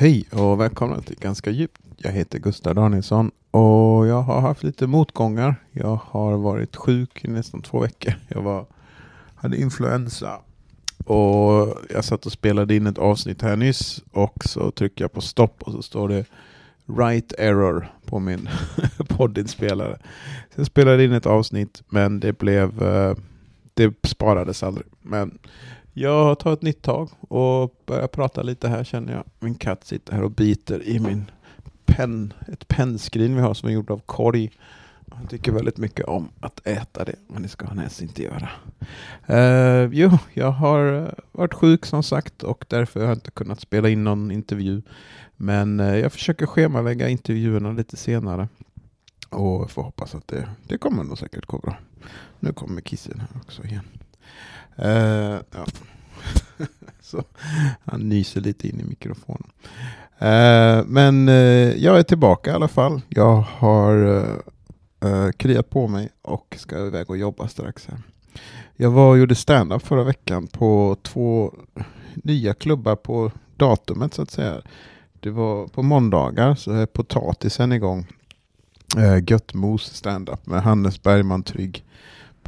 Hej och välkomna till Ganska djupt. Jag heter Gustav Danielsson och jag har haft lite motgångar. Jag har varit sjuk i nästan två veckor. Jag var, hade influensa och jag satt och spelade in ett avsnitt här nyss och så trycker jag på stopp och så står det right error på min poddinspelare. Så jag spelade in ett avsnitt men det blev eh, det sparades aldrig. Men jag tar ett nytt tag och börjar prata lite här känner jag. Min katt sitter här och biter i min penn, ett pennskrin vi har som är gjort av korg. Han tycker väldigt mycket om att äta det, men det ska han helst inte göra. Uh, jo, jag har eh, varit sjuk som sagt och därför har jag inte kunnat spela in någon intervju. Men uh, jag försöker schemalägga intervjuerna lite senare. Och får hoppas att det, det kommer nog säkert gå bra. Nu kommer kissen här också igen. Uh, ja. Så han nyser lite in i mikrofonen. Uh, men uh, jag är tillbaka i alla fall. Jag har uh, kriat på mig och ska iväg och jobba strax. Här. Jag var och gjorde stand-up förra veckan på två nya klubbar på datumet så att säga. Det var på måndagar så är potatisen igång. Eh, Göttmos stand-up med Hannes Bergman Trygg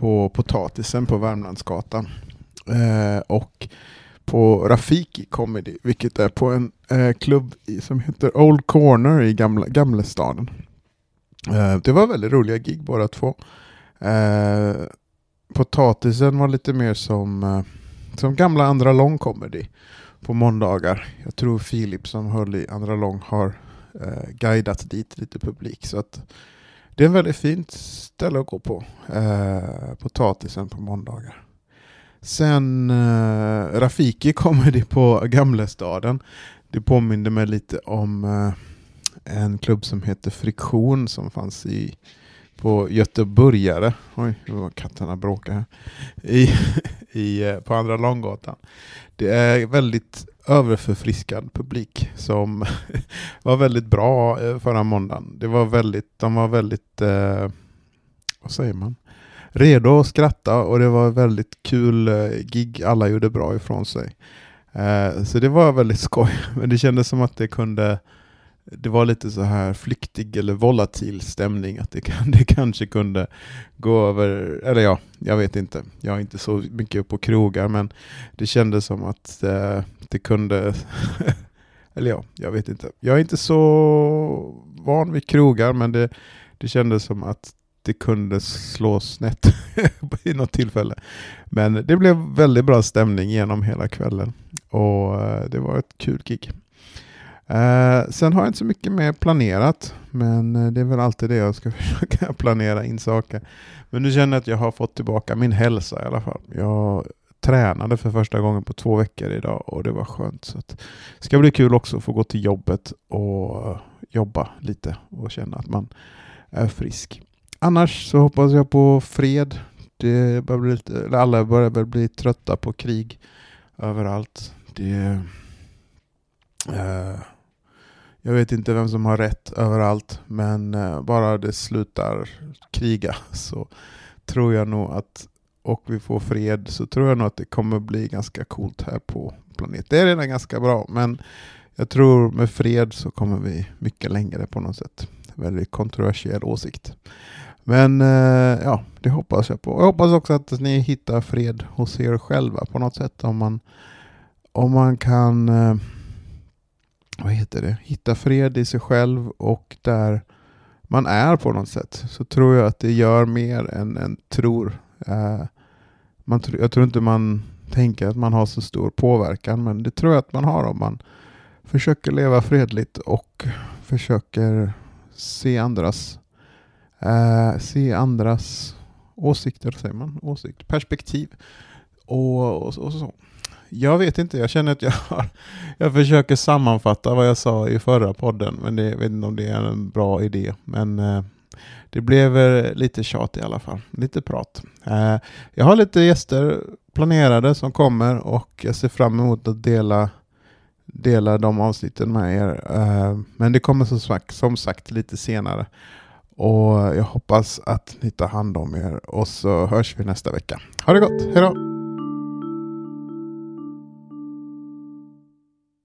på Potatisen på Värmlandsgatan. Eh, och på Rafiki Comedy, vilket är på en eh, klubb i, som heter Old Corner i gamla, Gamlestaden. Eh, det var väldigt roliga gig båda två. Eh, potatisen var lite mer som, eh, som gamla Andra Lång Comedy på måndagar. Jag tror Filip som höll i Andra Lång har eh, guidat dit lite publik. Så att det är en väldigt fint ställe att gå på. Eh, potatisen på måndagar. Sen eh, Rafiki kommer det på Gamlestaden. Det påminner mig lite om eh, en klubb som heter Friktion som fanns i på Göteborgare. Oj, nu var katterna bråka här. I, i, eh, på Andra Långgatan. Det är väldigt överförfriskad publik som var väldigt bra eh, förra måndagen. Det var väldigt, de var väldigt, eh, vad säger man? redo att skratta och det var väldigt kul eh, gig. Alla gjorde bra ifrån sig. Eh, så det var väldigt skoj. Men det kändes som att det kunde det var lite så här flyktig eller volatil stämning, att det, kan, det kanske kunde gå över, eller ja, jag vet inte. Jag är inte så mycket på krogar, men det kändes som att eh, det kunde, eller ja, jag vet inte. Jag är inte så van vid krogar, men det, det kändes som att det kunde slå snett i något tillfälle. Men det blev väldigt bra stämning genom hela kvällen och eh, det var ett kul gig. Eh, sen har jag inte så mycket mer planerat, men eh, det är väl alltid det jag ska försöka planera in saker. Men nu känner jag att jag har fått tillbaka min hälsa i alla fall. Jag tränade för första gången på två veckor idag och det var skönt. Så det ska bli kul också att få gå till jobbet och eh, jobba lite och känna att man är frisk annars så hoppas jag på fred. Det börjar bli lite, alla börjar väl bli trötta på krig överallt. Det, uh, jag vet inte vem som har rätt överallt, men eh, bara det slutar kriga så tror jag nog att, och vi får fred, så tror jag nog att det kommer bli ganska coolt här på planeten. Det är redan ganska bra, men jag tror med fred så kommer vi mycket längre på något sätt. Väldigt kontroversiell åsikt. Men eh, ja, det hoppas jag på. Jag hoppas också att ni hittar fred hos er själva på något sätt. Om man, om man kan eh, vad heter det? hitta fred i sig själv och där man är på något sätt så tror jag att det gör mer än en tror. Eh, man, jag tror inte man tänker att man har så stor påverkan men det tror jag att man har om man försöker leva fredligt och försöker se andras eh, se andras åsikter, säger man? Åsikt, perspektiv. Och, och, och, så. Jag vet inte, jag känner att jag har, jag försöker sammanfatta vad jag sa i förra podden, men det, jag vet inte om det är en bra idé. Men eh, det blev eh, lite tjat i alla fall, lite prat. Eh, jag har lite gäster planerade som kommer och jag ser fram emot att dela dela de avsnitten med er. Men det kommer som sagt, som sagt lite senare. Och jag hoppas att ni tar hand om er och så hörs vi nästa vecka. Ha det gott, hejdå!